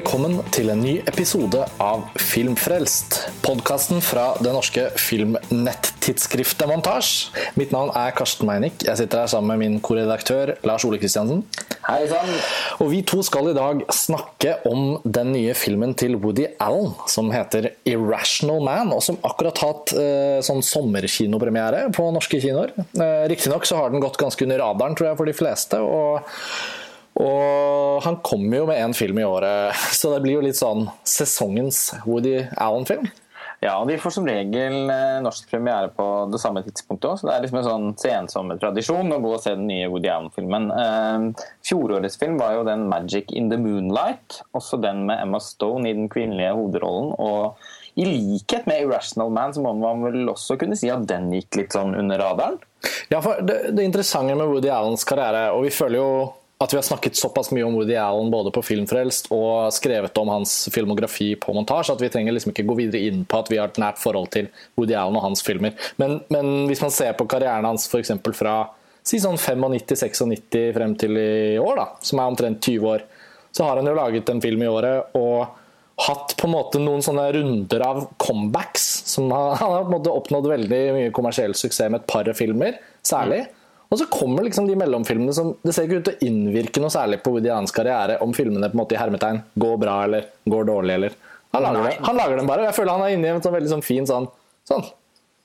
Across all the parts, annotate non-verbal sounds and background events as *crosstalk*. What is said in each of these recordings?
velkommen til en ny episode av Filmfrelst. Podkasten fra det norske filmnettidsskriftet Montasj. Mitt navn er Karsten Meinick. Jeg sitter her sammen med min korredaktør Lars Ole Kristiansen. Hei sann. Og vi to skal i dag snakke om den nye filmen til Woody Allen som heter 'Irrational Man', og som akkurat har hatt eh, sånn sommerkinopremiere på norske kinoer. Eh, Riktignok så har den gått ganske under radaren, tror jeg, for de fleste. og og han kommer jo med én film i året, *laughs* så det blir jo litt sånn sesongens Woody Allen-film. Ja, de får som regel eh, norsk premiere på det samme tidspunktet òg, så det er liksom en sånn sensommertradisjon å gå og se den nye Woody Allen-filmen. Eh, fjorårets film var jo den 'Magic in the Moonlight', også den med Emma Stone i den kvinnelige hovedrollen. og i likhet med 'Irrational Man' så må man vel også kunne si at den gikk litt sånn under radaren? Ja, for det, det interessante med Woody Allens karriere, og vi føler jo at vi har snakket såpass mye om Woody Allen både på Filmfrelst og skrevet om hans filmografi på montasje, at vi trenger liksom ikke gå videre inn på at vi har et nært forhold til Woody Allen og hans filmer. Men, men hvis man ser på karrieren hans f.eks. fra si sånn 95-96 frem til i år, da, som er omtrent 20 år, så har han jo laget en film i året og hatt på en måte noen sånne runder av comebacks. som Han, han har på en måte oppnådd veldig mye kommersiell suksess med et par filmer, særlig. Mm. Og så kommer liksom de mellomfilmene som Det ser ikke ut til å innvirke noe særlig på Woody Allens karriere om filmene på en måte i hermetegn går bra eller går dårlig. eller Han lager, det. Han lager dem bare. Jeg føler han er inne i en sånn veldig sånn fin sånn, sånn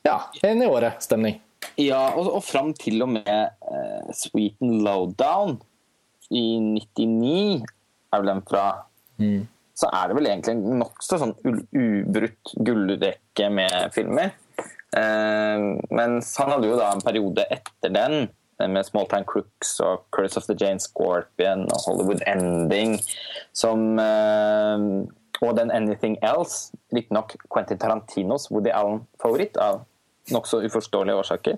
ja, en i året-stemning. Ja, og, og fram til og med uh, Sweet and Lowdown i 99 er vel den fra mm. Så er det vel egentlig en nokså sånn ubrutt gullrekke med filmer. Eh, mens han hadde jo da en periode etter den eh, med Small Time Crooks og Curse of the Jane Scorpion og Hollywood Ending som eh, Og den Anything Else, riktignok Quentin Tarantinos Woody Allen-favoritt av nokså uforståelige årsaker.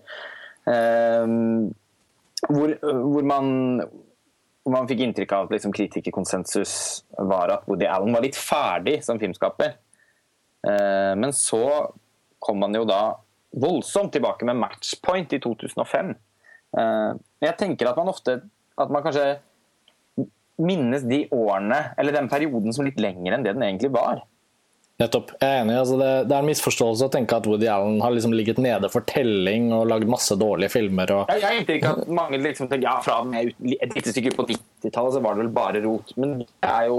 Hvor, hvor, man, man fikk inntrykk av at liksom kritikerkonsensus var at Woody Allen var litt ferdig som filmskaper. Men så kom man jo da voldsomt tilbake med matchpoint i 2005. Men jeg tenker at man ofte at man kanskje minnes de årene, eller den perioden som litt lenger enn det den egentlig var. Nettopp. Jeg er enig. Altså det, det, er en misforståelse å tenke at Woody Allen har liksom ligget nede for telling og lagd masse dårlige filmer. Og... Jeg, jeg ikke at mange liksom tenker ja, fra et lite stykke på 90-tallet så var det vel bare rot. Men det er jo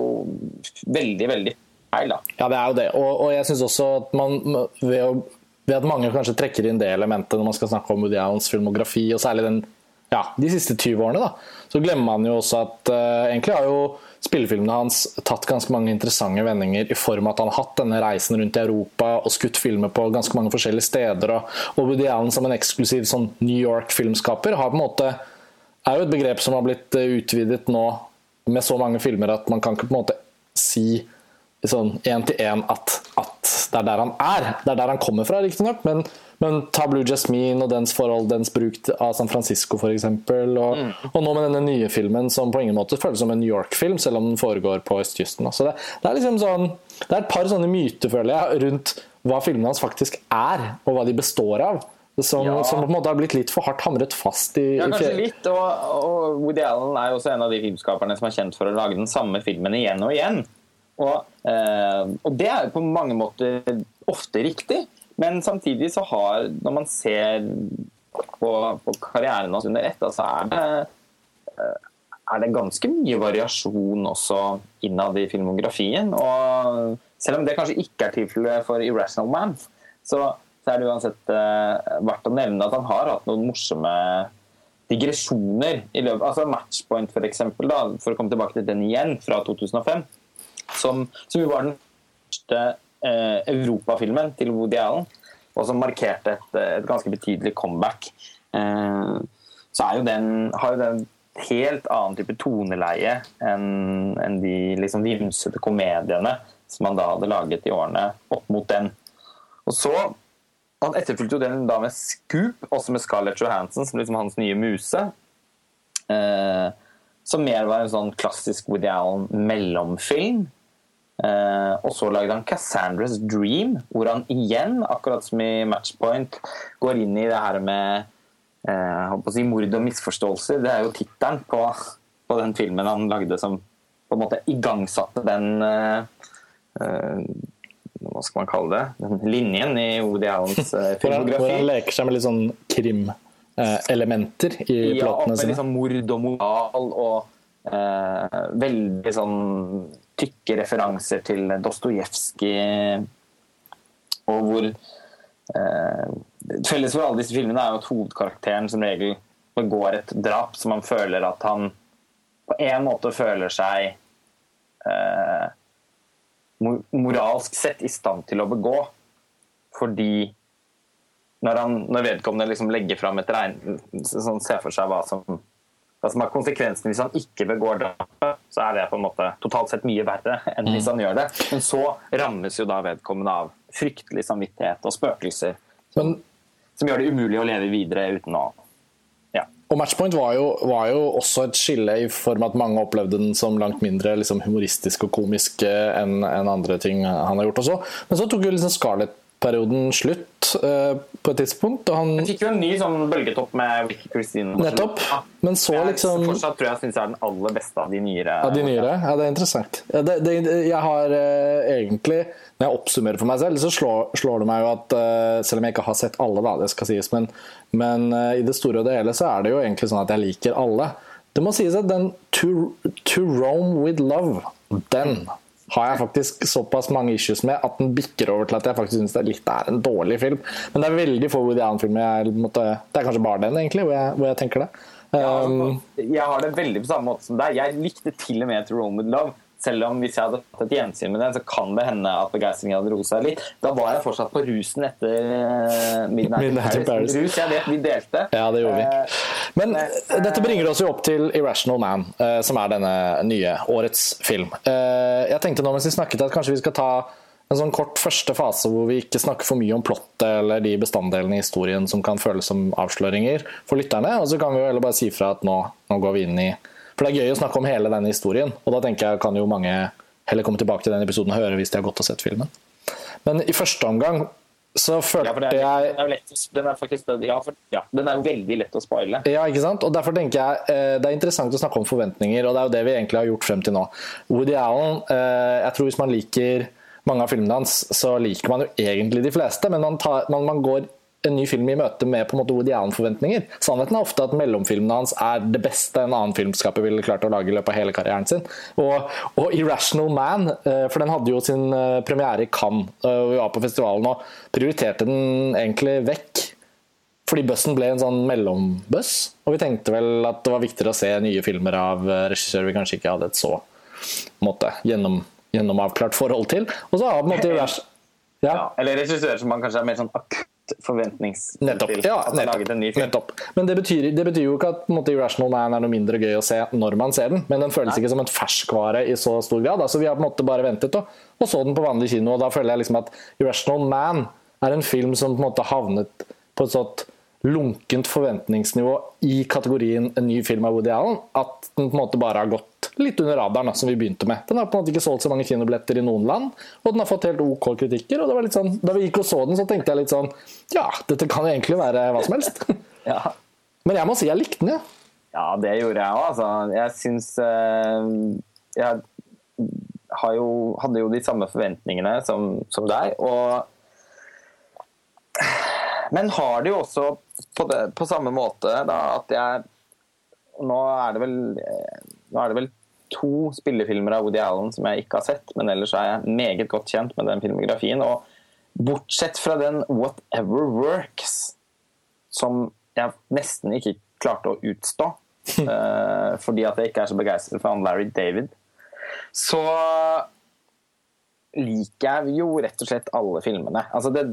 veldig, veldig feil, da. Ja, det er jo det. Og, og jeg syns også at man ved å ved at mange kanskje trekker inn det elementet når man skal snakke om Woody Allens filmografi, og særlig den, ja, de siste 20 årene, da, så glemmer man jo også at uh, egentlig har jo spillefilmene hans tatt ganske mange interessante vendinger i form av at han har hatt denne reisen rundt i Europa og skutt filmer på ganske mange forskjellige steder. Og, og Woody Allen som en eksklusiv sånn New York-filmskaper har på en måte er jo et begrep som har blitt eh, utvidet nå med så mange filmer at man kan ikke på en måte si sånn én til én at, at, det er der han er. Det er der han kommer fra, riktignok, men, men ta Blue Jasmine og dens forhold, dens bruk av San Francisco f.eks. Og, mm. og nå med denne nye filmen som på ingen måte føles som en New York-film, selv om den foregår på østkysten. Så det, det, er liksom sånn, det er et par sånne myter, føler jeg, rundt hva filmene hans faktisk er, og hva de består av. Som, ja. som, på en måte har blitt litt for hardt hamret fast i Ja, kanskje litt. Og, og Woody Allen er også en av de filmskaperne som er kjent for å lage den samme filmen igjen og igjen. Og, eh, og, det er på mange måter ofte riktig, men samtidig så har Når man ser på, på karrieren hans under ett, så er det, eh, er det ganske mye variasjon også innad i filmografien. Og selv om det kanskje ikke er tilfellet for 'Irrational Man', så, så er det uansett uh, verdt å nevne at han har hatt noen morsomme digresjoner i løpet altså Matchpoint, for eksempel, da, for å komme tilbake til den igjen, fra 2005 som, som var den første eh, europafilmen til Woody Allen, og som markerte et, et ganske betydelig comeback. Eh, så jo den, har jo den helt annen type toneleie enn en de liksom vimsete komediene som han da hadde laget i årene opp mot den. Og så Han etterfulgte jo den da med Scoop, også med Scarlett Johansson som liksom hans nye muse. Eh, som mer var en sånn klassisk Woody Allen mellomfilm. Uh, og så lagde han Cassandra's Dream, hvor han igjen, akkurat som i Matchpoint, går inn i det her med uh, si, mord og misforståelser. Det er jo tittelen på, på, den filmen han lagde som på en måte igangsatte den Hva skal man kalle det? Den linjen i Woody Allens filmografi. Hvor han leker seg med litt sånn krimelementer i ja, platene sine. Liksom mord og moral og eh, veldig sånn tykke referanser til Dostojevskij. Og hvor eh, Felles for alle disse filmene er jo at hovedkarakteren som regel begår et drap som man føler at han på en måte føler seg eh, moralsk sett i stand til å begå. Fordi når, han, når vedkommende liksom legger fram et regn... Sånn, ser for seg hva som, hva som er konsekvensen hvis han ikke begår drapet, så er det på en måte totalt sett mye verre enn hvis han gjør det. Men så rammes jo da vedkommende av fryktelig samvittighet og spøkelser som, som gjør det umulig å leve videre uten å og Matchpoint var jo, var jo, også et skille i form at mange opplevde den som langt mindre liksom, humoristisk og komisk enn en andre ting han har gjort også. Men så tok jo liksom Scarlett-perioden slutt eh, på et tidspunkt. Og han jeg fikk jo en ny sånn bølgetopp med Vicky Christine. Nettopp. Men så liksom jeg Fortsatt tror jeg syns jeg er den aller beste av de nyere. Av de nyere? Ja, det er interessant. Ja, det, det, jeg har eh, egentlig når jeg oppsummerer for meg selv, så slår, slår det meg jo at eh, selv om jeg ikke har sett alle, da, det skal sies, men, men uh, i det store og det hele så er det jo egentlig sånn at jeg liker alle. Det må sies at den To, to Rome With Love, den har jeg faktisk såpass mange issues med at den bikker over til at jeg faktisk syns det litt er en dårlig film. Men det er veldig få Woody Allen-filmer jeg Det er kanskje bare den, egentlig, hvor jeg, hvor jeg tenker det. Um, ja, altså, jeg har det veldig på samme måte som deg. Jeg likte til og med To Rome With Love selv om hvis jeg hadde hatt et gjensyn med den, så kan det hende at begeistringen hadde roet seg litt. Da var jeg fortsatt på rusen etter uh, Midnight, Midnight Paris. Rus, jeg vet vi delte. Ja, det gjorde vi. Eh, Men uh, dette bringer oss jo opp til Irrational Man, som er denne nye årets film. jeg tenkte nå mens vi snakket at kanskje vi skal ta en sånn kort første fase hvor vi ikke snakker for mye om plottet eller de bestanddelene i historien som kan føles som avsløringer for lytterne. Og så kan vi jo heller bare si fra at nå, nå går vi inn i for det er gøy å snakke om hele denne historien, og da tenker jeg kan jo mange heller komme tilbake til den episoden og høre hvis de har gått og sett filmen. Men i første omgang så følte ja, jeg den er, lett, den er faktisk ja, for, ja, den er veldig lett å spoile. Ja, ikke sant? Og derfor tenker jeg eh, det er interessant å snakke om forventninger, og det er jo det vi egentlig har gjort frem til nå. Woody Allen, eh, jeg tror hvis man liker mange av filmene hans, så liker man jo egentlig de fleste, men man, tar, man, man går en ny film i møte med på en måte Woody Allen-forventninger. Sannheten er ofte at mellomfilmene hans er det beste en annen filmskaper ville klart å lage i løpet av hele karrieren sin. Og, og, Irrational Man, eh, for den hadde jo sin eh, premiere i Cannes, eh, og vi var på festivalen og prioriterte den egentlig vekk. Fordi bussen ble en sånn mellombuss, og vi tenkte vel at det var viktigere å se nye filmer av regissører vi kanskje ikke hadde et så måte, gjennom, gjennomavklart forhold til. Og så har på en måte ja. ja. Eller regissører som man kanskje er mer sånn akutt forventningsfull nettopp. Ja, nettopp. nettopp. Men det betyr, det betyr, jo ikke at måte, Irrational Man er noe mindre gøy å se når man ser den, men den føles Nei. ikke som en ferskvare i så stor grad. Altså, vi har på en måte bare ventet og, og så den på vanlig kino, og da føler jeg liksom at Irrational Man er en film som på en måte havnet på et sånt lunkent forventningsnivå i kategorien en ny film av Woody Allen, at den på en måte bare har gått litt under radaren, som vi begynte med. Den har på en måte ikke solgt så mange kinobilletter i noen land, og den har fått helt OK kritikker. og det var litt sånn, Da vi gikk og så den, så tenkte jeg litt sånn Ja, dette kan egentlig være hva som helst. *laughs* ja. Men jeg må si jeg likte den, ja. Ja, det gjorde jeg òg, altså. Jeg syns uh, Jeg jo, hadde jo de samme forventningene som, som deg, og Men har det jo også på, det, på samme måte da, at jeg nå er det vel eh, nå er det vel to spillefilmer av Woody Allen som jeg ikke har sett, men ellers er jeg meget godt kjent med den filmografien. Og bortsett fra den 'Whatever Works', som jeg nesten ikke klarte å utstå uh, *laughs* fordi at jeg ikke er så begeistret for han Larry David, så liker jeg jo rett og slett alle filmene. Altså Det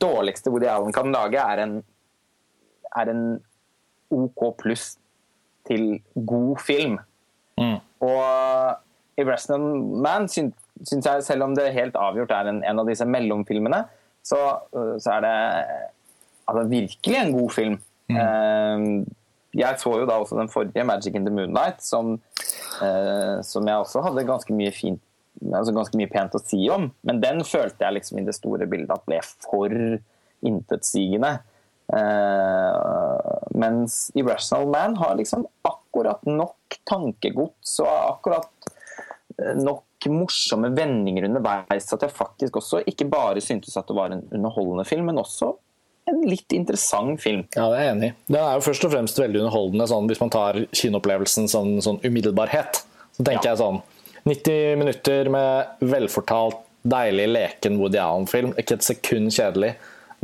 dårligste Woody Allen kan lage, er en, er en OK pluss til god film. Mm. Og i Irrational Man syns, jeg, selv om det helt avgjort er en, en av disse mellomfilmene, så, øh, så er det altså, virkelig en god film. Mm. Jeg så jo da også den forrige, 'Magic in the Moonlight', som, som jeg også hadde ganske mye fint altså ganske mye pent å si om, men den følte jeg liksom i det store bildet at ble for intetsigende. Uh, mens Irrational Man har liksom akkurat nok tankegods og akkurat nok morsomme vendinger underveis at jeg faktisk også ikke bare syntes at det var en underholdende film, men også en litt interessant film. Ja, det er jeg enig i. Den er jo først og fremst veldig underholdende sånn, hvis man tar kinoopplevelsen som sånn, umiddelbarhet. Så tenker ja. jeg sånn 90 minutter med velfortalt, deilig, leken Woody Allen-film. Ikke et sekund kjedelig.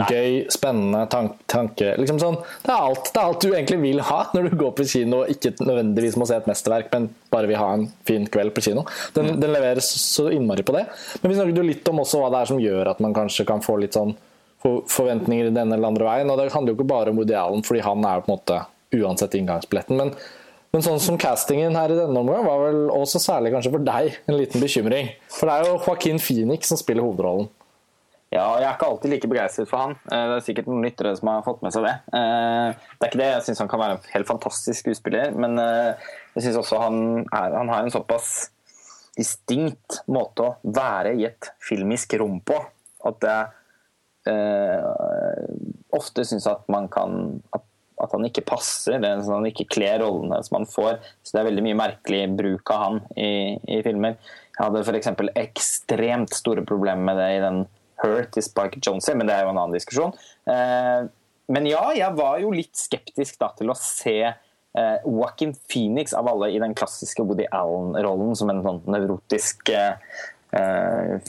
Gøy, spennende tank, tanke liksom sånn, det, er alt, det er alt du egentlig vil ha når du går på kino og ikke nødvendigvis må se et mesterverk, men bare vil ha en fin kveld på kino. Den, mm. den leveres så innmari på det. Men vi snakket jo litt om også hva det er som gjør at man kanskje kan få litt sånn forventninger i denne eller andre veien. og Det handler jo ikke bare om Woody Allen, fordi han er jo på en måte uansett inngangsbilletten. Men, men sånn som castingen her i denne omgang var vel også særlig kanskje for deg en liten bekymring. For det er jo Joaquin Phoenix som spiller hovedrollen. Ja, jeg er ikke alltid like begeistret for han. Eh, det er sikkert noen lyttere som har fått med seg det. Eh, det er ikke det. Jeg syns han kan være en helt fantastisk skuespiller, men eh, jeg syns også han, er, han har en såpass distinkt måte å være i et filmisk rom på at jeg eh, ofte syns at man kan at, at, han ikke passer, det er sånn at han ikke kler rollene som han får. Så det er veldig mye merkelig bruk av han i, i filmer. Jeg hadde f.eks. ekstremt store problemer med det i den Hurt i Spike Jonze, men det er jo en annen diskusjon. Eh, men ja, jeg var jo litt skeptisk da til å se eh, Joaquin Phoenix av alle i den klassiske Woody Allen-rollen som en sånn nevrotisk eh,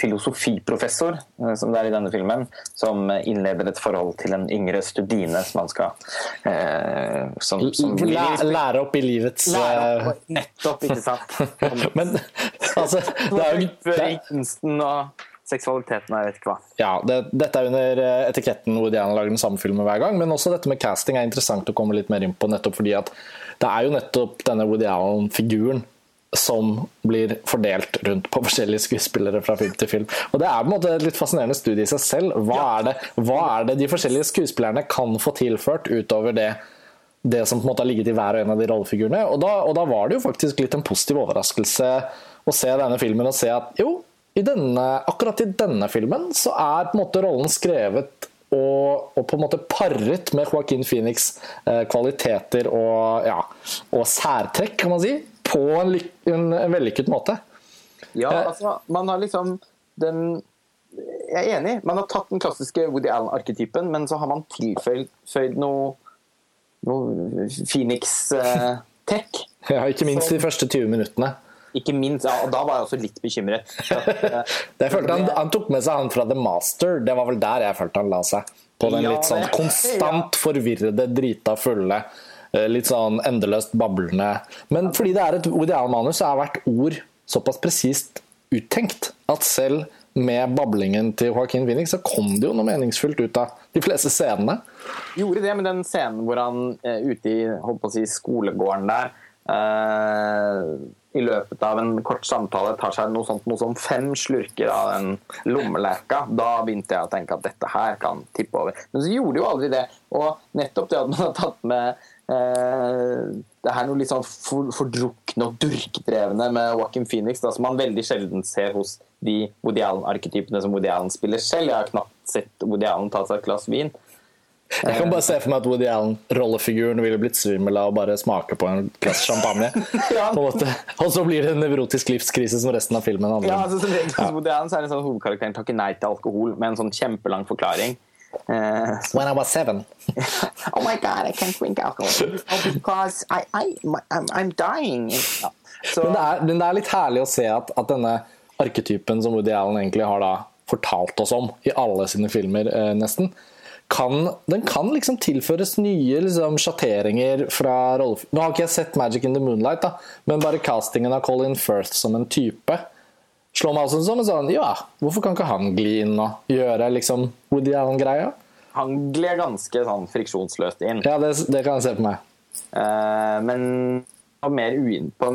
filosofiprofessor, som det er i denne filmen, som innleder et forhold til en yngre studine som han skal eh, som, som lære, lære opp i livets lære opp, Nettopp, ikke sant? *laughs* Men altså det er jo kunsten og seksualiteten og jeg vet ikke hva. Ja, det, Dette er under etiketten hvor Diana lager den samme filmen hver gang, men også dette med casting er interessant å komme litt mer inn på, nettopp fordi at det er jo nettopp denne Woody Allen-figuren som blir fordelt rundt på forskjellige skuespillere fra film til film. Og Det er på en måte et litt fascinerende studie i seg selv. Hva, ja. er, det, hva er, det, de forskjellige skuespillerne kan få tilført utover det, det som på en måte har ligget i hver og en av de rollefigurene? Og da, og da var det jo faktisk litt en positiv overraskelse å se denne filmen og se at jo, i denne, akkurat i denne filmen så er på en måte rollen skrevet og, og, på en måte paret med Joaquin Phoenix' eh, kvaliteter og, ja, og særtrekk, kan man si på en, en, en vellykket måte. Ja, eh, altså, man har liksom den Jeg er enig. Man har tatt den klassiske Woody Allen-arketypen, men så har man tilføyd noe, noe Phoenix-tech. Eh, *laughs* ja, ikke minst så, de første 20 minuttene. Ikke minst, ja, og Da var jeg også litt bekymret. *laughs* jeg følte han, han, tok med seg han fra The Master. Det var vel der jeg følte han la seg. På den litt sånn *laughs* konstant forvirrede, drita fulle Eh, litt sånn endeløst bablende. Men fordi det er et Woody Allen-manus, så er hvert ord såpass presist uttenkt at selv med bablingen til Joaquin Phoenix så kom det jo noe meningsfullt ut av de fleste scenene. Gjorde det med den scenen hvor han uh, ute i holdt på å si, skolegården der i løpet av en kort samtale tar seg noe sånt, noe som fem slurker av den lommelerka. Da begynte jeg å tenke at dette her kan tippe over. Men så gjorde jo aldri det. Og nettopp det at man har tatt med Eh, det her noe litt sånn fordrukne og durkdrevne med Joaquin Phoenix, da, som man veldig sjelden ser hos de Woody Allen-arketypene som Woody Allen spiller selv. Jeg har knapt sett Woody Allen ta seg et glass vin. Jeg kan bare se for meg at Woody Allen-rollefiguren ville blitt svimmel av å bare smake på en glass champagne. *laughs* ja. Og så blir det en nevrotisk livskrise som resten av filmen handler om. Ja, altså, som regel hos Woody Allen så er en sånn hovedkarakteren takker nei til alkohol med en sånn kjempelang forklaring. Uh, When I was seven. *laughs* oh my god, I can't drink alcohol because I, I, I'm, I'm dying. Ja. Så, men, det er, men, det er, litt herlig å se at, at, denne arketypen som Woody Allen egentlig har da fortalt oss om i alle sine filmer, eh, nesten, kan, den kan liksom tilføres nye liksom, sjatteringer fra rolle... Nå har ikke jeg sett Magic in the Moonlight, da, men bare castingen av Colin Firth som en type slår meg også som en sånn Ja, hvorfor kan ikke han gli inn og gjøre liksom Woody Allen-greia? Han gled ganske sånn friksjonsløst inn. Ja, det, det kan jeg se på meg. Uh, men på en mer,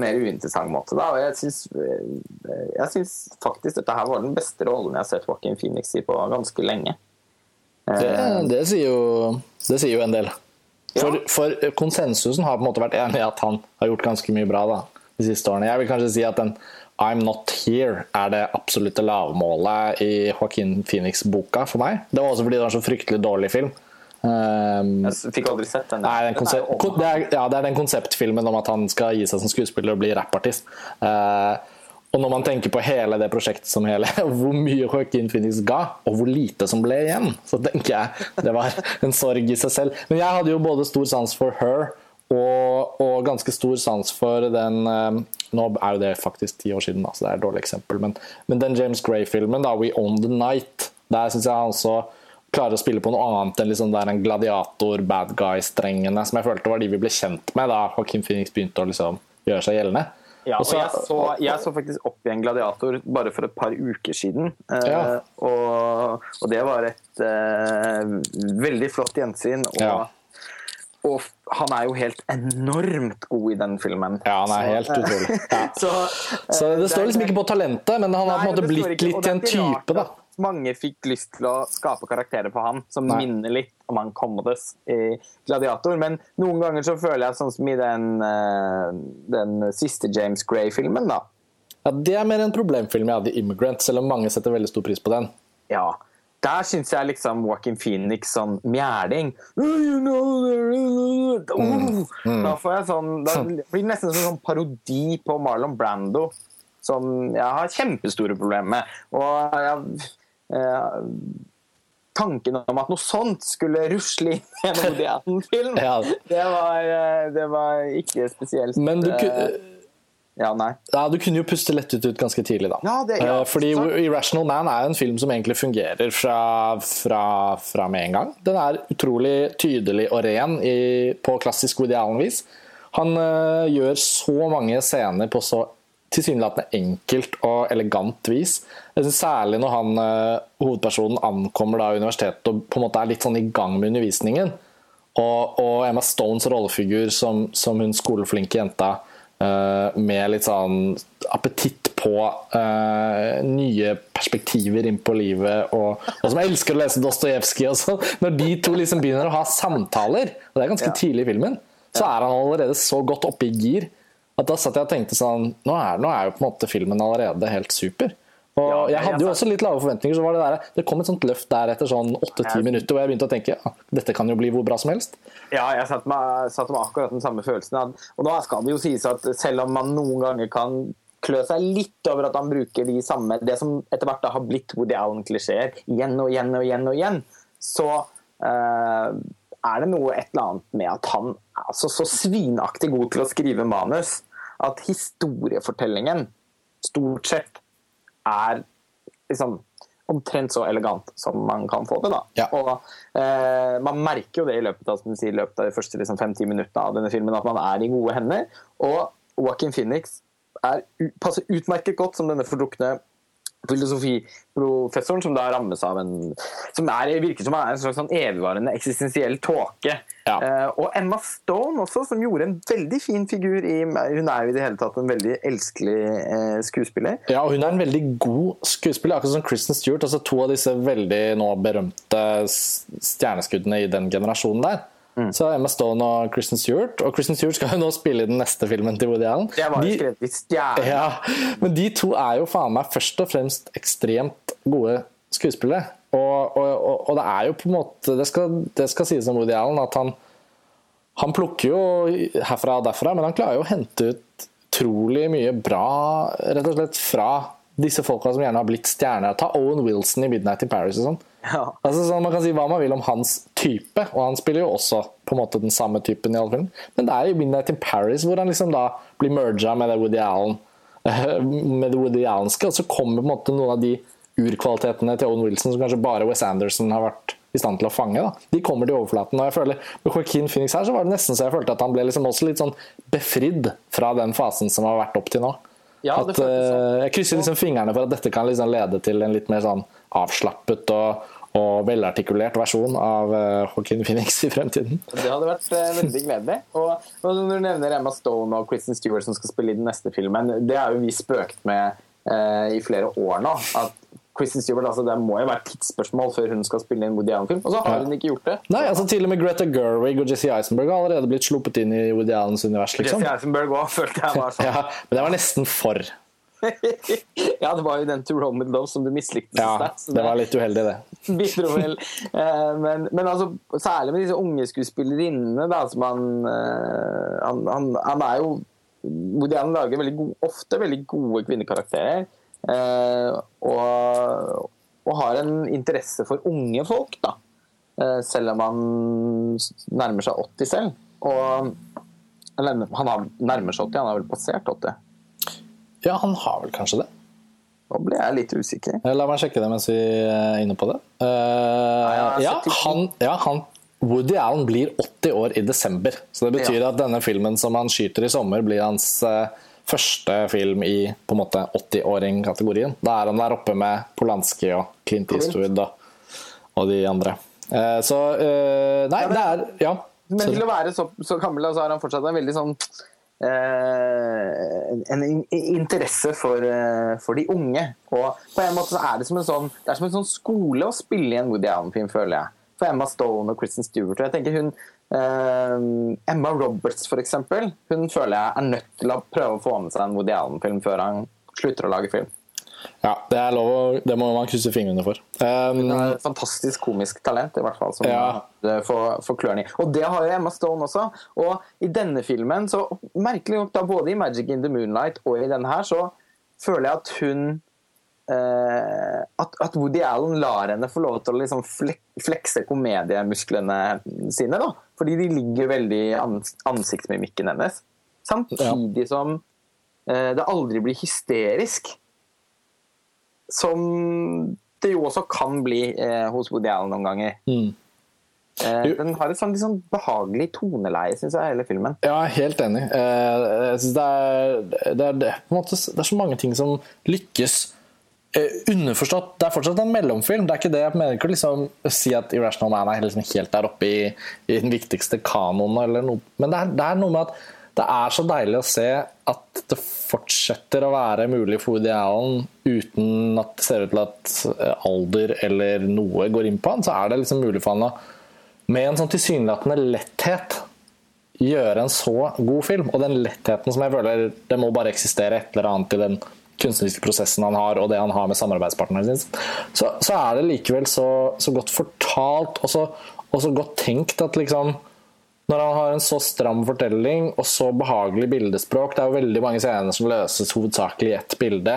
mer uinteressant måte. Da. Og jeg syns, eh, jeg syns faktisk dette her var den beste rollen jeg har sett Joaquin Phoenix i på ganske lenge. Det, eh, det, sier, jo, det sier jo en del. For, for, konsensusen har på en måte vært enig i at han har gjort ganske mye bra da, de siste årene. Jeg vil kanskje si at den I'm Not Here er det absolutte lavmålet i Joaquin Phoenix-boka for meg. Det var også fordi det var en så fryktelig dårlig film. Um, jeg fikk aldri sett den. Nei, den konsept, det, er, ja, det er den konseptfilmen om at han skal gi seg som skuespiller og bli rappartist. Uh, Og når man tenker på hele det prosjektet som hele, *laughs* hvor mye Joaquin Phoenix ga, og hvor lite som ble igjen, så tenker jeg det var en sorg i seg selv. Men jeg hadde jo både stor sans for Her og, og ganske stor sans for den eh, Nå er jo det faktisk ti år siden, da, så det er et dårlig eksempel, men, men den James Gray-filmen, da, We Own The Night, der syns jeg han også klarer å spille på noe annet enn liksom der en gladiator, bad guy-strengene, som jeg følte var de vi ble kjent med da Joaquin Phoenix begynte å liksom gjøre seg gjeldende. Ja, og jeg så, jeg så faktisk opp i en gladiator bare for et par uker siden. Eh, Ja. og, og det var et eh, veldig flott gjensyn. Og, Ja. og han er jo helt enormt god i den filmen. Ja, han er helt eh, utrolig. *laughs* Så, Så eh, det står liksom ikke på talentet, men han har på en måte blitt litt til en type, da. Mange fikk lyst til å skape karakterer på han som Nei. minner litt om han Commodus i Gladiator. Men noen ganger så føler jeg sånn som i den, eh, den siste James Gray-filmen, da. Ja, Det er mer en problemfilm jeg hadde i Immigrant, selv om mange setter veldig stor pris på den. Ja. Der syns jeg liksom Joaquin Phoenix sånn mjæling you know, oh, Da får jeg sånn Da blir det nesten som sånn parodi på Marlon Brando, som jeg har kjempestore problemer med. Og jeg, eh, tanken om at noe sånt skulle rusle inn i en Woody Allen-film, Ja. det, var, eh, det var ikke spesielt Men du, ku- eh, Ja, nei. ja, du kunne jo puste lettet ut ganske tidlig, da. Ja, det- ja, Fordi så... Irrational Man er en film som egentlig fungerer fra, fra, fra med en gang. Den er utrolig tydelig og ren i, på klassisk Woody Allen-vis. Han eh, gjør så mange scener på så tilsynelatende enkelt og elegant vis. Jeg synes Særlig når han, eh, hovedpersonen ankommer da universitetet og på en måte er litt sånn i gang med undervisningen. Og, og Emma Stones rollefigur som, som hun skoleflinke jenta eh, med litt sånn appetitt på uh, nye perspektiver inn på livet, og, og som elsker å lese Dostojevskij og sånn. Når de to liksom begynner å ha samtaler, og det er ganske Ja. tidlig i filmen, så er han allerede så godt oppe i gir at da satt jeg og tenkte sånn Nå er, nå er jo på en måte filmen allerede helt super. Og Ja, jeg hadde jo også litt lave forventninger, så var det der, det kom et sånt løft der etter sånn åtte-ti minutter, hvor jeg begynte å tenke ja, dette kan jo bli hvor bra som helst. Ja, jeg satt med, satt med akkurat den samme følelsen. Og da skal det jo sies at selv om man noen ganger kan klø seg litt over at han bruker de samme Det som etter hvert da har blitt Woody Allen-klisjeer igjen og igjen og igjen, og igjen, så eh, er det noe et eller annet med at han er altså så svinaktig god til å skrive manus at historiefortellingen stort sett er liksom omtrent så elegant som man kan få det. da. Ja. Og eh, Man merker jo det i løpet av, sier, løpet av de første liksom, fem-ti minuttene av denne filmen, at man er i gode hender. Og Joaquin Phoenix er, passer utmerket godt som denne fordrukne filosofiprofessoren som da rammes av en som er, virker som er en slags sånn evigvarende eksistensiell tåke. Ja. Eh, og Emma Stone også, som gjorde en veldig fin figur i Hun er jo i det hele tatt en veldig elskelig eh, skuespiller. Ja, og hun er en veldig god skuespiller, akkurat som Kristen Stewart. Altså to av disse veldig nå berømte stjerneskuddene i den generasjonen der. Mm. Så Emma Stone og Kristen Stewart. Og Kristen Stewart skal jo nå spille i den neste filmen til Woody Allen. Det var jo De- skrevet stjerne. Ja, men de to er jo faen meg først og fremst ekstremt gode skuespillere. Og, og, og, og det er jo på en måte Det skal, det skal sies om Woody Allen at han han plukker jo herfra og derfra, men han klarer jo å hente ut utrolig mye bra rett og slett fra disse folka som gjerne har blitt stjerner. Ta Owen Wilson i 'Midnight in Paris' og sånn. Ja. Altså, sånn, man kan si hva man vil om hans type, og han spiller jo også på en måte den samme typen i alle filmer. Men det er i 'Midnight in Paris' hvor han liksom da blir merga med det Woody Allen *laughs* med det Woody Allenske, og så kommer på en måte noen av de urkvalitetene til Owen Wilson som kanskje bare Wes Anderson har vært i stand til å fange. Da. De kommer til overflaten. og jeg føler Med Joaquin Phoenix her så var det nesten så jeg følte at han ble liksom også litt sånn befridd fra den fasen som har vært opp til nå. Ja, at, sånn. eh, jeg krysser liksom fingrene for at dette kan liksom lede til en litt mer sånn avslappet og, og velartikulert versjon av uh, Joaquin Phoenix i fremtiden. Det hadde vært eh, veldig gledelig. Og, og når du nevner Emma Stone og Kristen Stewart som skal spille i den neste filmen, det har jo vi spøkt med eh, i flere år nå. At Kristen Stewart, altså Det må jo være tidsspørsmål før hun skal spille i en Woody Allen-film. Og så har hun ikke gjort det. Nei, altså Til og med Greta Gerwig og Jesse Eisenberg har allerede blitt sluppet inn i Woody Allens univers. liksom. Jesse Eisenberg òg følte jeg var sånn. *laughs* Ja, men det var nesten for. *laughs* ja, det var jo den To With Love som du mislikte Ja, så Det var litt uheldig, det. *laughs* bidro vel. Eh, men, men altså, særlig med disse unge skuespillerinnene, da, som han, eh, han, han Han er jo Woody Allen lager veldig gode, ofte veldig gode kvinnekarakterer. Eh, og, og har en interesse for unge folk, da. Selv om han nærmer seg 80 selv. Og han nærmer seg 80, han har vel passert 80? Ja, han har vel kanskje det. Nå ble jeg litt usikker. La meg sjekke det mens vi er inne på det. Uh, ja, han, ja, han, Woody Allen blir 80 år i desember. Så det betyr ja. at denne filmen som han skyter i sommer, blir hans uh, første film i på en måte 80-åring-kategorien. Da er han der oppe med Polanski og Clint Eastwood og, og de andre. Uh, så Nei, det er Ja. Men til å være så, så gammel, så har han fortsatt en veldig sånn en interesse for, eh, for, de unge. Og på en måte så er det som en sånn Det er som en sånn skole å spille i en Woody Allen-film, føler jeg. For Emma Stone og Kristen Stewart. Og jeg tenker hun uh, Emma Roberts, for eksempel, hun føler jeg er nødt til å prøve å få med seg en Woody Allen-film før han slutter å lage film. Ja, det er lov å, det må man krysse fingrene for. Um, Hun er et fantastisk komisk talent, i hvert fall, som ja. får, får klørne i. Og det har jo Emma Stone også. Og i denne filmen, så merkelig nok da både i 'Magic in the Moonlight' og i denne her, så føler jeg at hun uh, at, at, Woody Allen lar henne få lov til å liksom flekse komediemusklene sine. da. Fordi de ligger veldig i ansiktsmimikken hennes. Samtidig ja. som uh, det aldri blir hysterisk. Som det jo også kan bli eh, hos Woody Allen noen ganger. Mm. Eh, den har et sånn, sånn behagelig toneleie, syns jeg, hele filmen. Ja, helt enig. Eh, jeg synes det er, det, er, det, måte, det er så mange ting som lykkes. Eh, underforstått, Det er fortsatt en mellomfilm. det er ikke det Jeg mener ikke å liksom si at Irrational Man er liksom helt der oppe i, i den viktigste kanonen, eller noe. men det er, det er noe med at det er så deilig å se at det fortsetter å være mulig for Woody Allen uten at det ser ut til at eh, alder eller noe går inn på han. Så er det liksom mulig for han å med en sånn tilsynelatende letthet gjøre en så god film. Og den lettheten som jeg føler det må bare eksistere et eller annet i den kunstneriske prosessen han har, og det han har med samarbeidspartneren sin, så, så, er det likevel så, så godt fortalt og så, og så godt tenkt at liksom når han har en så stram fortelling og så behagelig bildespråk Det er jo veldig mange scener som løses hovedsakelig i ett bilde.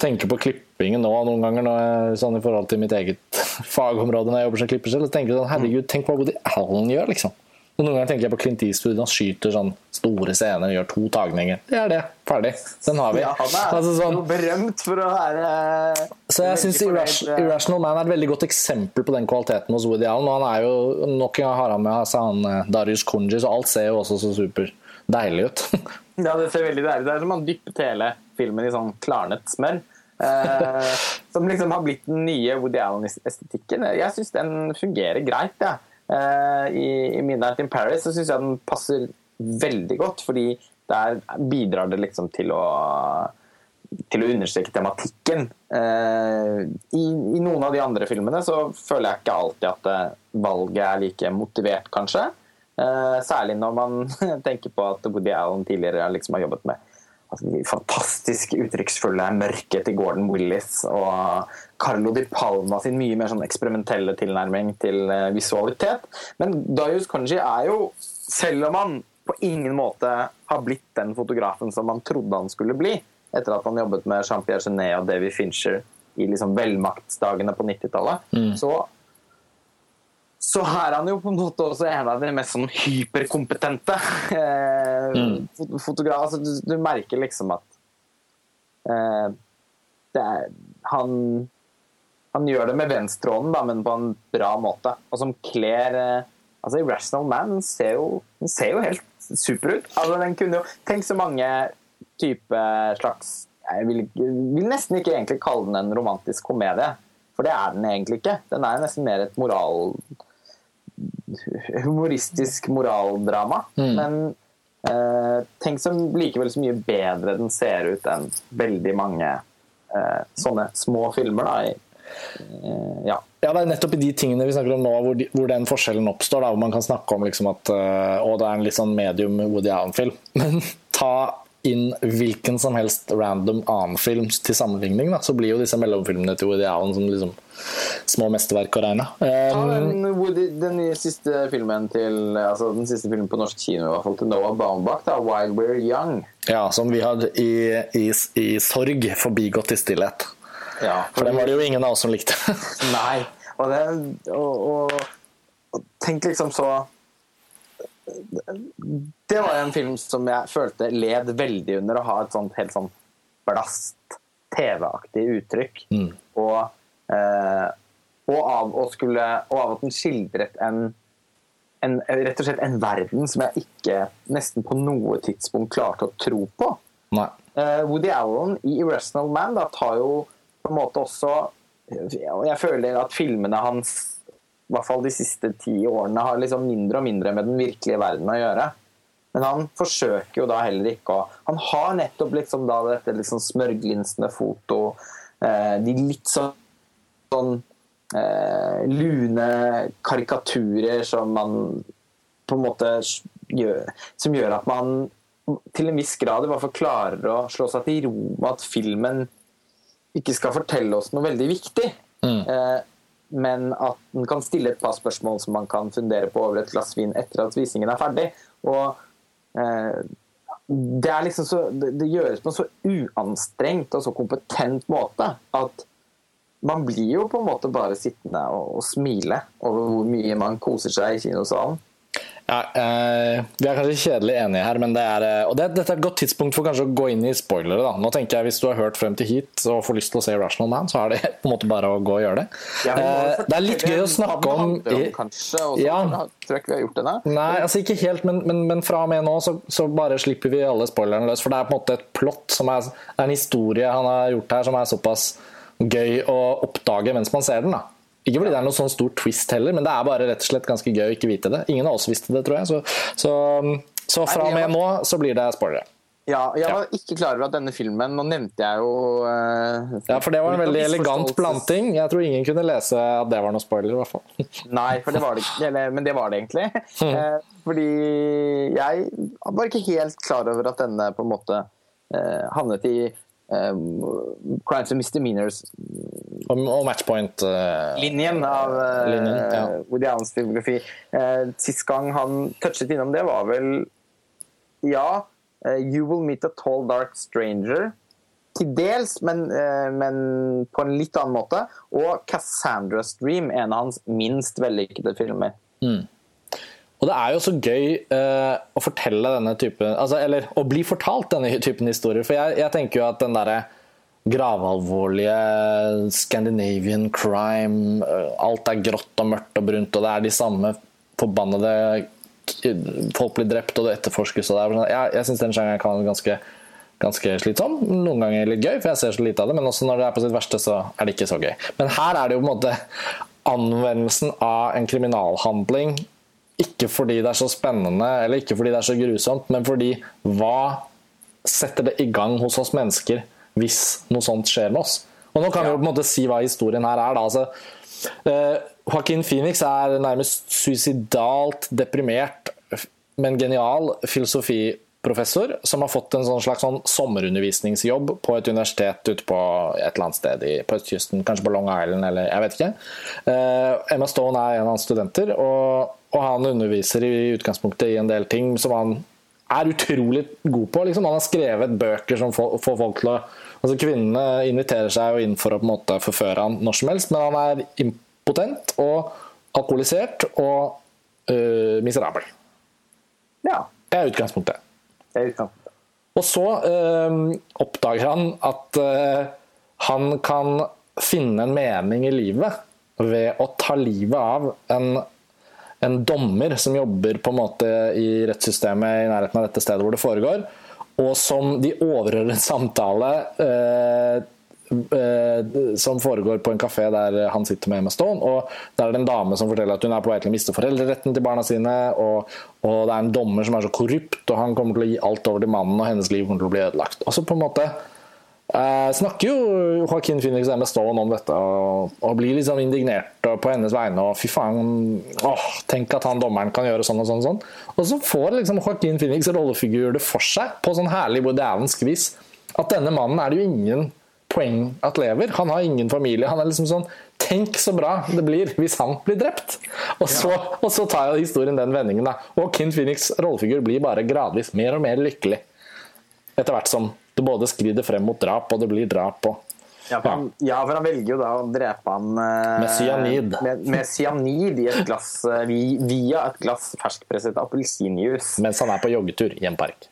Tenker på klippingen nå noen ganger når jeg, sånn i forhold til mitt eget *laughs* fagområde når jeg jobber som klipper selv. Så tenker jeg sånn, herregud, tenk på hva Woody Allen gjør, liksom. Og Noen ganger tenker jeg på Clint Eastwood. Han skyter sånn store scener gjør to tagninger. Det er det. Ferdig. Den har vi. Ja, han er altså, sånn. berømt for å være Så jeg syns Irrational Man er et veldig godt eksempel på den kvaliteten hos Woody Allen. Og han er jo nok en gang har han med seg han eh, Darius Kunji, så alt ser jo også så superdeilig ut. *laughs* ja, det ser veldig deilig ut. Det er som han dyppet hele filmen i sånn klarnet smør. Eh, som liksom har blitt den nye Woody Allen-estetikken. Jeg syns den fungerer greit. Ja. Eh, i, i Midnight in Paris så syns jeg den passer veldig godt, fordi der bidrar det liksom til å til å understreke tematikken. Eh, i, i, noen av de andre filmene så føler jeg ikke alltid at eh, valget er like motivert, kanskje. særlig når man *laughs* tenker på at Woody Allen tidligere liksom har jobbet med altså, de fantastisk uttrykksfulle mørket til Gordon Willis og Carlo Di Palma sin mye mer sånn eksperimentelle tilnærming til uh, visualitet. Men Darius Conji er jo, selv om han på ingen måte har blitt den fotografen som man trodde han skulle bli, etter at han jobbet med Jean-Pierre Genet og Davy Fincher i liksom velmaktsdagene på 90-tallet, mm. så så er han jo på en måte også en av de mest sånn hyperkompetente eh, mm. fotografer. Altså, du, du, merker liksom at eh, er, han, han gjør det med venstrehånden, da, men på en bra måte. Og som kler eh, altså Irrational Man ser jo, den ser jo helt super ut. Altså, den kunne jo Tenk så mange type slags Jeg vil, vil nesten ikke egentlig kalle den en romantisk komedie. For det er den egentlig ikke. Den er nesten mer et moral humoristisk moraldrama. Mm. Men eh, tenk som likevel så mye bedre den ser ut enn veldig mange eh, sånne små filmer. da, eh, ja. Ja, Det er nettopp i de tingene vi snakker om nå, hvor, de, hvor den forskjellen oppstår. Da, hvor man kan snakke om liksom at uh, å, det er en litt sånn medium Woody Allen-film. *laughs* Men ta inn hvilken som helst random annen film til sammenligning, da, så blir jo disse mellomfilmene til Woody Allen som liksom små mesterverk å regne. Ta ja, den, Woody, den siste filmen til Altså den siste filmen på norsk kino i hvert fall til Noah Baumbach, da, 'While We're Young'. ja, som vi har i, i, i sorg forbigått i stillhet. Ja, For den var det jo ingen av oss som likte. *laughs* Nei. Og, det, og, og, og tenk liksom så Det var en film som jeg følte led veldig under å ha et sånt helt sånn blast, TV-aktig uttrykk. Og, eh, og, av skulle, og av at den skildret en, en rett og slett en verden som jeg ikke nesten på noe tidspunkt klarte å tro på. Eh, Woody Allen i 'Irrational Man' da, tar jo på en måte også og Jeg føler at filmene hans i hvert fall de siste ti årene har liksom mindre og mindre med den virkelige verden å gjøre. Men han forsøker jo da heller ikke å Han har nettopp liksom da dette liksom smørglinsende foto, eh, de litt sånn, sånn eh, lune karikaturer som man på en måte gjør, som gjør at man til en viss grad i hvert fall klarer å slå seg til ro med at filmen ikke skal fortelle oss noe veldig viktig. Eh, men at den kan stille et par spørsmål som man kan fundere på over et glass vin etter at visningen er ferdig. Og eh, det, er liksom så, det, det gjøres på en så uanstrengt og så kompetent måte at man blir jo på en måte bare sittende og, og smile over hvor mye man koser seg i kinosalen. Ja, eh, vi er kanskje kjedelig enige her, men det er, eh, og det, dette er et godt tidspunkt for kanskje å gå inn i spoilere. da. Nå tenker jeg Hvis du har hørt frem til hit og får lyst til å se Rational Man, så er det *laughs* på en måte bare å gå og gjøre det. Ja, Eh, det er litt gøy å snakke om om kanskje, og så Ja. tror jeg ikke vi har gjort det ennå. Nei, altså ikke helt, men, men, men fra og med nå så, så bare slipper vi alle spoilerne løs. For det er på en måte et plott som er, det er en historie han har gjort her som er såpass gøy å oppdage mens man ser den. da. Ikke fordi det er noe sånn stor twist heller, men det er bare rett og slett ganske gøy å ikke vite det. Ingen av oss visste det, tror jeg. Så, så, så fra og med nå så blir det spoilere. Ja, jeg var ikke klar over at denne filmen Nå nevnte jeg jo uh, Ja, for det var en veldig elegant planting. Jeg tror ingen kunne lese at det var noe spoiler, i hvert fall. *laughs* Nei, det var det. Eller, men det var det egentlig. *laughs* Mm. Uh, fordi jeg var ikke helt klar over at denne på en måte uh, havnet i Crimes and Misdemeanors Og, og matchpoint-linjen. uh, av uh, Linjen, ja. Woody Allens filmografi. Uh, sist gang han touchet innom det, var vel Ja, eh, 'You Will Meet a Tall Dark Stranger'. Til dels, men, eh, men på en litt annen måte. Og 'Cassandra's Dream', en av hans minst vellykkede filmer. Og det er jo så gøy uh, å fortelle denne typen altså, Eller å bli fortalt denne typen historier. For jeg, jeg tenker jo at den derre gravalvorlige Scandinavian crime uh, Alt er grått og mørkt og brunt, og det er de samme forbannede Folk blir drept, og det etterforskes og det er sånn Jeg, jeg syns den sjangeren kan være ganske ganske slitsom. Noen ganger litt gøy, for jeg ser så lite av det. Men også når det er på sitt verste, så er det ikke så gøy. Men her er det jo på en måte anvendelsen av en kriminalhandling. Ikke fordi det er så spennende, eller ikke fordi det er så grusomt, men fordi hva setter det i gang hos oss mennesker hvis noe sånt skjer med oss? Og nå kan vi jo på en måte si hva historien her er. da, altså uh, Joaquin Phoenix er nærmest suicidalt deprimert, men genial filosofiprofessor som har fått en sånn slags sånn sommerundervisningsjobb på et universitet ute på et eller annet sted i, på østkysten, kanskje på Long Island, eller jeg vet ikke. Uh, Emma Stone er en av hans studenter, og, og han underviser i utgangspunktet i en del ting som han er utrolig god på. Liksom. Han har skrevet bøker som får folk til å Altså Kvinnene inviterer seg jo inn for å på en måte forføre han når som helst, men han er impotent og alkoholisert og øh, miserabel. Ja, Det er utgangspunktet. det er utgangspunktet. Og så øh, oppdager han at øh, han kan finne en mening i livet ved å ta livet av en, en dommer som jobber på en måte i rettssystemet i nærheten av dette stedet hvor det foregår, og som de overhører en samtale eh, øh, som foregår på en kafé der han sitter med Emma Stone. og Der er det en dame som forteller at hun er på vei til å miste foreldreretten til barna sine. Og, og det er en dommer som er så korrupt, og han kommer til å gi alt over til mannen, og hennes liv kommer til å bli ødelagt. Og så på en måte eh, snakker jo Joaquin Phoenix Emma Stone om dette, og, og blir liksom indignert på hennes vegne. og fy faen, åh, Tenk at han dommeren kan gjøre sånn og sånn. Og sånn. Og så får liksom Joaquin Phoenix rollefigur det for seg på sånn herlig Allensk vis at denne mannen er det jo ingen poeng at lever. Han har ingen familie. Han er liksom sånn Tenk så bra det blir hvis han blir drept! Og så, og så tar jo historien den vendingen, da. Og Kin Phoenix' rollefigur blir bare gradvis mer og mer lykkelig. Etter hvert som både skrider frem mot drap, og det blir drap. og ja for, han, ja, for han velger jo da å drepe han eh, med cyanid. Med, med cyanid i et glass, eh, via et glass ferskpresset appelsinjuice. Mens han er på joggetur i en park.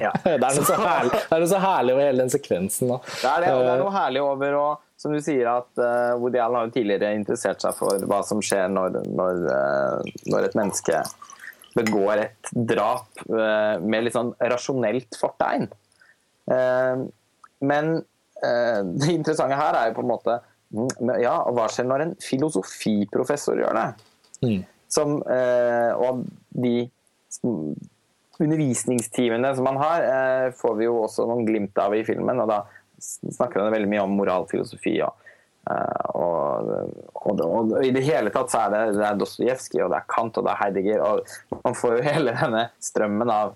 Ja. *laughs* det, er noe så herlig, det er noe så herlig over hele den sekvensen. Da. Det er det, det er noe herlig over å som du sier at uh, Woody Allen har jo tidligere interessert seg for hva som skjer når, når, uh, når et menneske begår et drap uh, med litt sånn rasjonelt fortegn. Men det interessante her er jo på en måte mm, Ja, hva skjer når en filosofiprofessor gjør det? Mm. Som, og de undervisningstimene som man har, får vi jo også noen glimt av i filmen. og da snakker han veldig mye om moralfilosofi. Og, eh, og, og, og, i det hele tatt så er det, det Dostojevskij, og det er Kant og det er Heidegger. og Man får jo hele denne strømmen av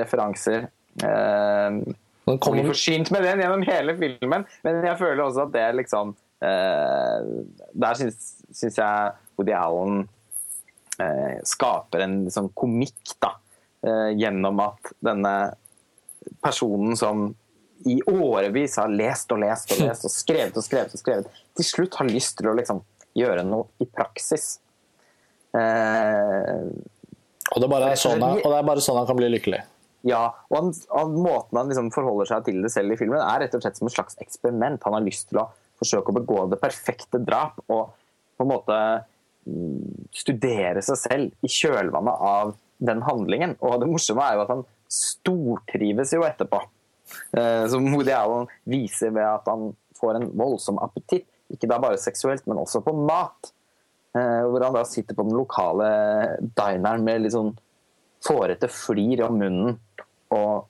referanser. Eh, man kommer forsynt med den gjennom hele filmen, men jeg føler også at det liksom eh, Der syns jeg Woody Allen eh, skaper en liksom, komikk, da. Eh, gjennom at denne personen som i årevis har lest og lest og lest og skrevet og skrevet, og skrevet, til slutt har lyst til å liksom gjøre noe i praksis. Eh, og, det er sånn, og, det er bare sånn han kan bli lykkelig? Ja, og, han, han, måten han liksom forholder seg til det selv i filmen, er rett og slett som et slags eksperiment. Han har lyst til å forsøke å begå det perfekte drap og på en måte mm, studere seg selv i kjølvannet av den handlingen. Og det morsomme er jo at han stortrives jo etterpå. Eh, som Woody Allen viser ved at han får en voldsom appetitt. Ikke da bare seksuelt, men også på mat. Eh, hvor han da sitter på den lokale dineren med litt sånn fårete flir om munnen og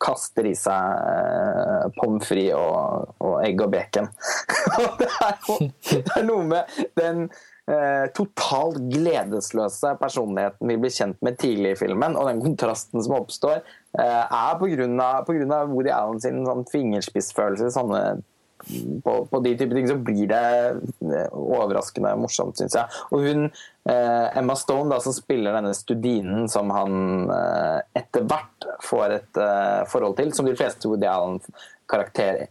kaster i seg eh, pommes frites og, og, egg og bacon. *laughs* det, er jo, det er noe med den eh, totalt gledesløse personligheten vi blir kjent med tidlig i filmen, og den kontrasten som oppstår, eh, er pga. Woody Allen sin sånn fingerspissfølelse sånne på, på, de type ting så blir det eh, overraskende morsomt, syns jeg. Og hun, eh, Emma Stone, da, som spiller denne studinen som han eh, etter hvert får et eh, forhold til, som de fleste Woody Allen karakterer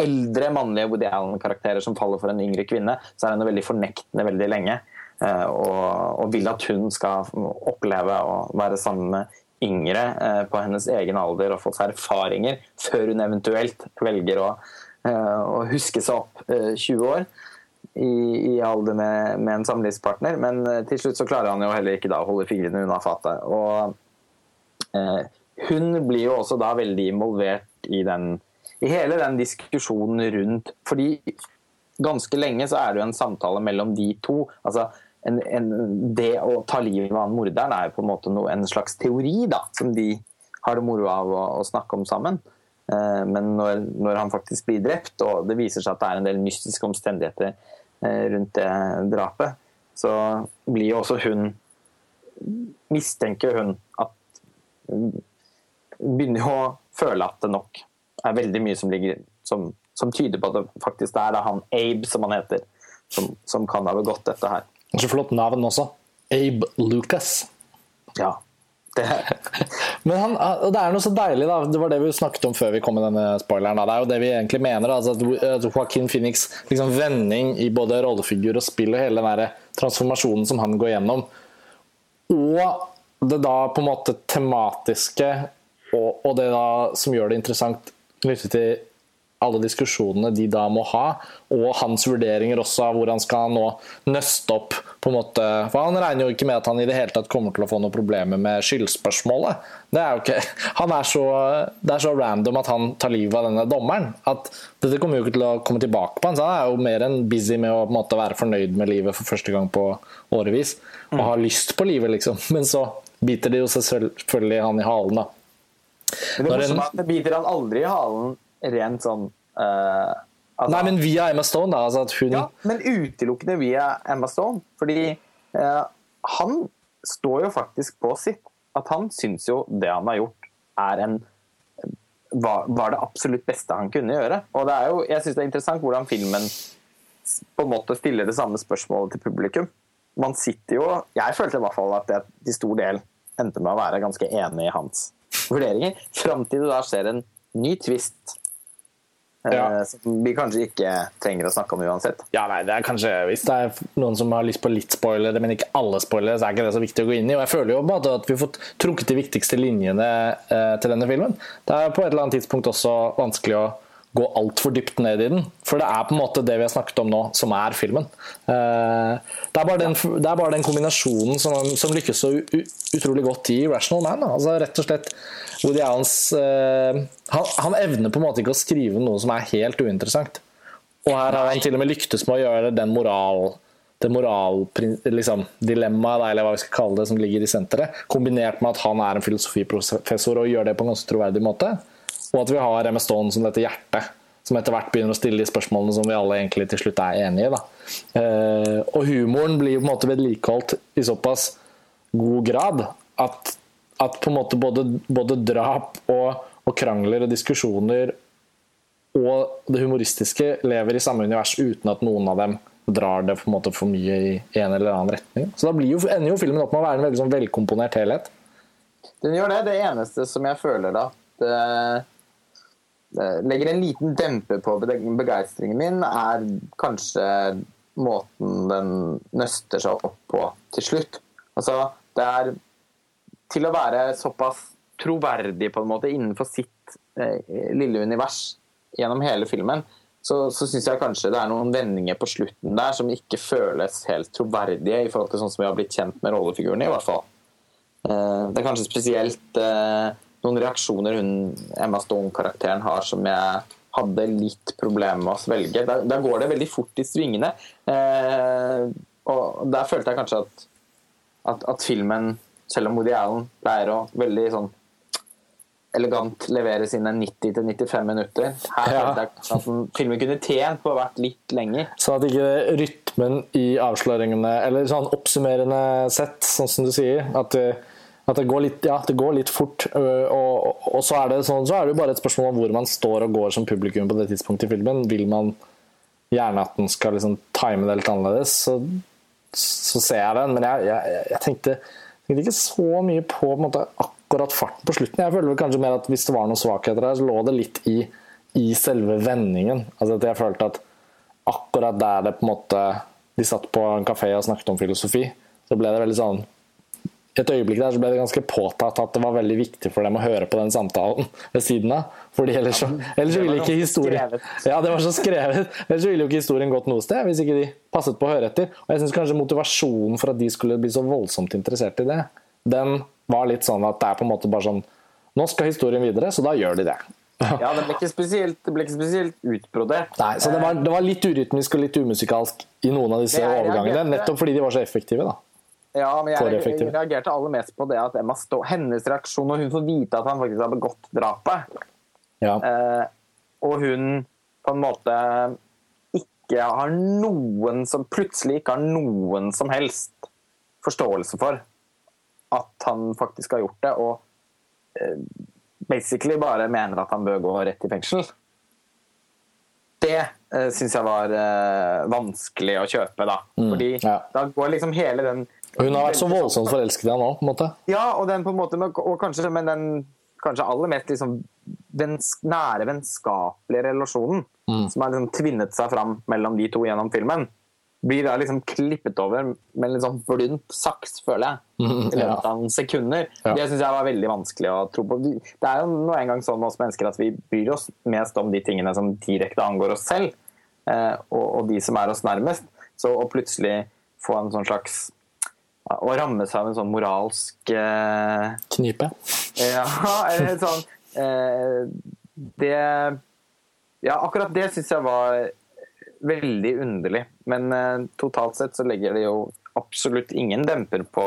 eldre mannlige Woody Allen-karakterer som faller for en yngre kvinne, så er hun veldig fornektende veldig lenge. Eh, og, og, vil at hun skal oppleve å være sammen med yngre eh, på hennes egen alder og få seg erfaringer før hun eventuelt velger å, å huske seg opp 20 år i, i alder med, med, en samlivspartner. Men til slutt så klarer han jo heller ikke da å holde fingrene unna fatet. Og eh, hun blir jo også da veldig involvert i den i hele den diskusjonen rundt Fordi ganske lenge så er det jo en samtale mellom de to. altså en, en, Det å ta livet av morderen er jo på en måte no, en slags teori da, som de har det moro av å, å snakke om sammen. Eh, men når, når, han faktisk blir drept, og det viser seg at det er en del mystiske omstendigheter eh, rundt det drapet, så blir jo også hun Mistenker hun at Begynner å føle at det nok er veldig mye som, ligger, som, som tyder på at det faktisk er han Abe, som han heter, som, som kan ha begått dette her. Så flott navn også. Abe Lucas. Ja. Det. *laughs* Men han, det er noe så deilig, da. Det var det vi snakket om før vi kom med denne spoileren. Da. Det er jo det vi egentlig mener. da. at Joaquin Phoenix liksom vending i både rollefigur og spill og hele den transformasjonen som han går gjennom. Og det da på en måte tematiske og, og det da som gjør det interessant knyttet til alle diskusjonene de da må ha, og hans vurderinger også av hvor han skal nå nøste opp. på en måte, for Han regner jo ikke med at han i det hele tatt kommer til å få noen problemer med skyldspørsmålet. Det er jo ikke, *laughs* han er så, det er så random at han tar livet av denne dommeren. at Dette kommer jo ikke til å komme tilbake på han, så han er jo mer enn busy med å måte, være fornøyd med livet for første gang på årevis. Og har lyst på livet, liksom. *laughs* Men så biter det jo selvfølgelig han i halen, da. Men det er at det biter han aldri i halen rent sånn uh, altså, Nei, men via Emma Stone, da. Altså at hun... Ja, men utelukkende via Emma Stone. Fordi uh, han står jo faktisk på sitt. At han syns jo det han har gjort, er en var, var, det absolutt beste han kunne gjøre. Og det er jo, jeg syns det er interessant hvordan filmen på en måte stiller det samme spørsmålet til publikum. Man sitter jo Jeg følte i hvert fall at jeg til stor del endte med å være ganske enig i hans vurderinger. Fram til det da skjer en ny twist ja. Eh, som vi kanskje ikke trenger å snakke om uansett. Ja, nei, det er kanskje, Hvis det er noen som har lyst på litt spoilere, men ikke alle spoilere, så er ikke det så viktig å gå inn i. Og jeg føler jo bare at vi har fått trukket de viktigste linjene eh, til denne filmen. Det er på et eller annet tidspunkt også vanskelig å gå altfor dypt ned i den. For det er på en måte det vi har snakket om nå, som er filmen. Eh, det er bare den, er bare den kombinasjonen som, som, lykkes så utrolig godt i Rational Man. Altså rett og slett Woody Allens uh, han, han, evner på en måte ikke å skrive noe som er helt uinteressant. Og her har han til og med lyktes med å gjøre den moral det moraldilemmaet, liksom, eller hva vi skal kalle det, som ligger i senteret, kombinert med at han er en filosofiprofessor og gjør det på en ganske troverdig måte. Og at vi har MS Stone som dette hjertet, som etter hvert begynner å stille de spørsmålene som vi alle egentlig til slutt er enige i. Da. og humoren blir jo på en måte vedlikeholdt i såpass god grad at, at på en måte både, både drap og, og, krangler og diskusjoner og det humoristiske lever i samme univers uten at noen av dem drar det på en måte for mye i en eller annen retning. Så da jo, ender jo filmen opp med å være en veldig sånn velkomponert helhet. Den gjør det. Det eneste som jeg føler det Eh, legger en liten demper på begeistringen min, er kanskje måten den nøster seg opp på til slutt. Altså, det er til å være såpass troverdig på en måte innenfor sitt eh, lille univers gjennom hele filmen, så, så syns jeg kanskje det er noen vendinger på slutten der som ikke føles helt troverdige i forhold til sånn som vi har blitt kjent med rollefigurene, i hvert fall. Eh, det er kanskje spesielt eh, noen reaksjoner hun, Emma Stone-karakteren har som jeg hadde litt problemer med å svelge. Der, der, går det veldig fort i svingene. Eh, og der følte jeg kanskje at, at, at, filmen, selv om Woody Allen pleier å veldig sånn elegant levere sine 90-95 minutter. Her ja. følte jeg at filmen kunne tjent på å vært litt lenger. Så at ikke rytmen i avsløringene, eller sånn oppsummerende sett, sånn som du sier at det at det går litt, ja, det går litt fort. Øh, og, og så, er sånn, så er det jo bare et spørsmål om hvor man står og går som publikum på det tidspunktet i filmen. Vil man gjerne at den skal liksom time det litt annerledes, så, så ser jeg den. Men jeg, jeg, jeg tenkte, tenkte, ikke så mye på, på måte, akkurat farten på slutten. Jeg føler kanskje mer at hvis det var noen svakheter der, så lå det litt i, i selve vendingen. Altså at jeg følte at akkurat der det på en måte de satt på en kafé og snakket om filosofi, så ble det veldig sånn et øyeblikk der så ble det ganske påtatt at det var veldig viktig for dem å høre på den samtalen *laughs* ved siden av. Fordi ellers så, ellers ville ikke historien Ja, det var så skrevet. Ellers ville jo ikke historien gått noe sted hvis ikke de passet på å høre etter. Og jeg syns kanskje motivasjonen for at de skulle bli så voldsomt interessert i det, den var litt sånn at det er på en måte bare sånn Nå skal historien videre, så da gjør de det. Ja, det ble ikke spesielt, det ble ikke spesielt utbrodert. Nei, så det var, det var, litt urytmisk og litt umusikalsk i noen av disse overgangene, nettopp fordi de var så effektive. da. Ja, men jeg reagerte aller mest på det at Emma Stå, hennes reaksjon når hun får vite at han faktisk har begått drapet, ja. eh, og hun på en måte ikke har noen som plutselig ikke har noen som helst forståelse for at han faktisk har gjort det, og eh, basically bare mener at han bør gå rett i fengsel. Det eh, syns jeg var eh, vanskelig å kjøpe, da. Mm, Fordi ja. da går liksom hele den hun har vært så voldsomt forelsket i ham òg, på en måte. Ja, og, den på en måte, og kanskje, men den kanskje aller mest liksom, nære, vennskapelige relasjonen mm. som har liksom tvinnet seg fram mellom de to gjennom filmen, blir da liksom klippet over med en litt sånn blunt saks, føler jeg. *laughs* Mm, I løpet av noen sekunder. Ja. Det syns jeg var veldig vanskelig å tro på. Det er jo nå engang sånn med oss mennesker at vi bryr oss mest om de tingene som direkte angår oss selv, eh, og, og, de som er oss nærmest. Så å plutselig få en sånn slags å ramme seg av en sånn moralsk eh, Knipe? Ja, eller sånn eh, Det Ja, akkurat det syns jeg var veldig underlig. Men eh, totalt sett så legger det jo absolutt ingen demper på,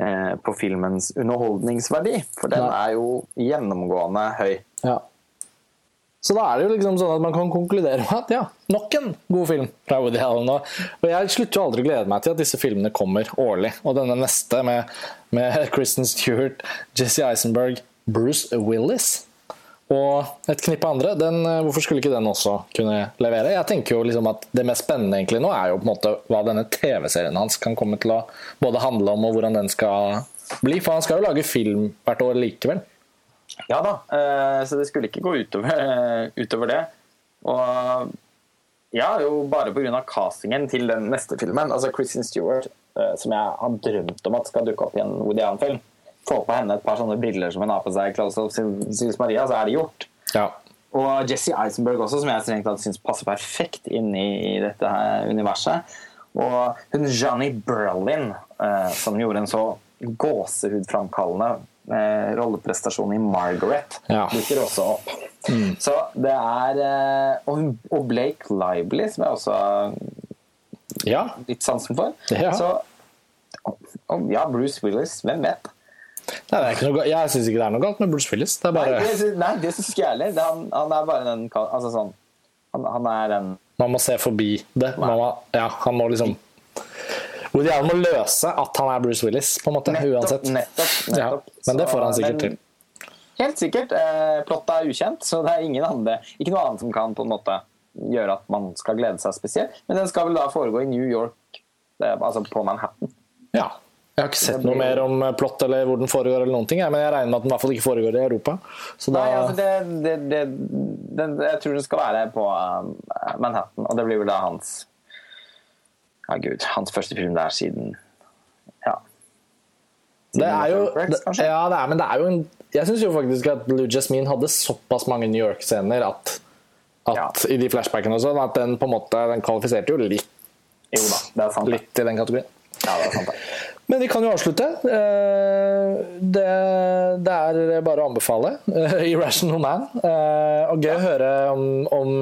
eh, på filmens underholdningsverdi. For den er jo gjennomgående høy. Ja. Så da er det jo liksom sånn at man kan konkludere med at ja, nok en god film fra Woody Allen. Og jeg slutter jo aldri å glede meg til at disse filmene kommer årlig. Og denne neste med, med *laughs* Kristen Stewart, Jesse Eisenberg, Bruce Willis og et knippe andre. Den, eh, hvorfor skulle ikke den også kunne levere? Jeg tenker jo liksom at Det mest spennende egentlig nå er jo på en måte hva denne TV-serien hans kan komme til å både handle om, og hvordan den skal bli. For han skal jo lage film hvert år likevel. Ja da, eh, så det skulle ikke gå utover, utover det. Og ja, jo bare pga. castingen til den neste filmen. Altså Kristin Stewart, som jeg har drømt om at skal dukke opp i en Woody Allen-film få på henne et par sånne briller som hun har på seg, Close of Sils Maria, så er det gjort. Ja. Og Jesse Eisenberg også, som jeg strengt tatt syns passer perfekt inn i dette her universet. Og hun Johnny Berlin, eh, som gjorde en så gåsehudframkallende eh, rolleprestasjon i Margaret, ja. dukker også opp. Mm. Så det er eh, og, Blake Lively, som jeg også har ja. litt sansen for. Ja. Så ja, Bruce Willis, hvem vet? Nei, noe, jeg syns ikke det er noe galt med Bruce Willis. Det bare... Nei, det, nei, det syns ikke jeg heller. Han, han, er bare den altså sånn, han, han, er en Man må se forbi det. Må, ja, han må liksom Woody Allen må løse at han er Bruce Willis, på en måte, nettopp, uansett. Nettopp, nettopp. Ja, men det får han sikkert til. Helt sikkert. Eh, plottet er ukjent, så det er ingen andre, ikke noe annet som kan på en måte gjøre at man skal glede seg spesielt. Men den skal vel da foregå i New York, det, altså på Manhattan. Ja. Jeg har ikke sett noe mer om eh, plott eller hvor den foregår, eller noen ting, men jeg regner med at den i hvert fall ikke foregår i Europa. Da... Nei, altså det, det, det, den, jeg tror den skal være på Manhattan, og det blir vel da hans Ja, gud, hans første film der siden Ja. det er jo Ja, det er, men det er jo en Jeg syns jo faktisk at Blue Jasmine hadde såpass mange New York-scener at, at ja. i de flashbackene og sånn, at den på en måte den kvalifiserte jo litt, jo da, det sant, litt i den kategorien. Ja, det er sant det. Men vi kan jo avslutte. Eh, det, det er bare å anbefale. Eh, *laughs* Irrational Man. Eh, og gøy å høre om, om,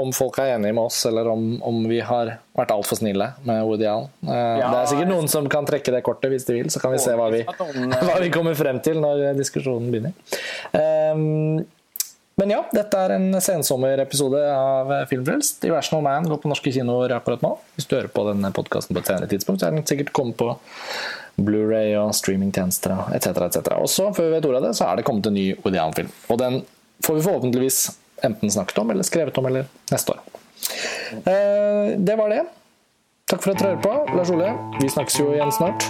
om, folk er enige med oss, eller om, om vi har vært altfor snille med Woody Allen. Ja, det er sikkert noen som kan trekke det kortet hvis de vil, så kan vi se hva vi, *laughs* hva vi kommer frem til når diskusjonen begynner. Men ja, dette er en sensommerepisode av Filmfrelst. Irrational Man går på norske kinoer akkurat nå. Hvis du hører på denne podkasten på et senere tidspunkt, så er den sikkert kommet på Blu-ray og streamingtjenester etc. etc. Og så, før vi vet ordet av det, så er det kommet en ny Woody Allen-film. Og den får vi forhåpentligvis enten snakket om eller skrevet om eller neste år. Eh, det var det. Takk for at dere hører på. Lars Ole, vi snakkes jo igjen snart.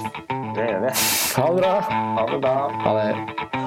Det gjør vi. Ha det bra. Ha det bra. Ha det.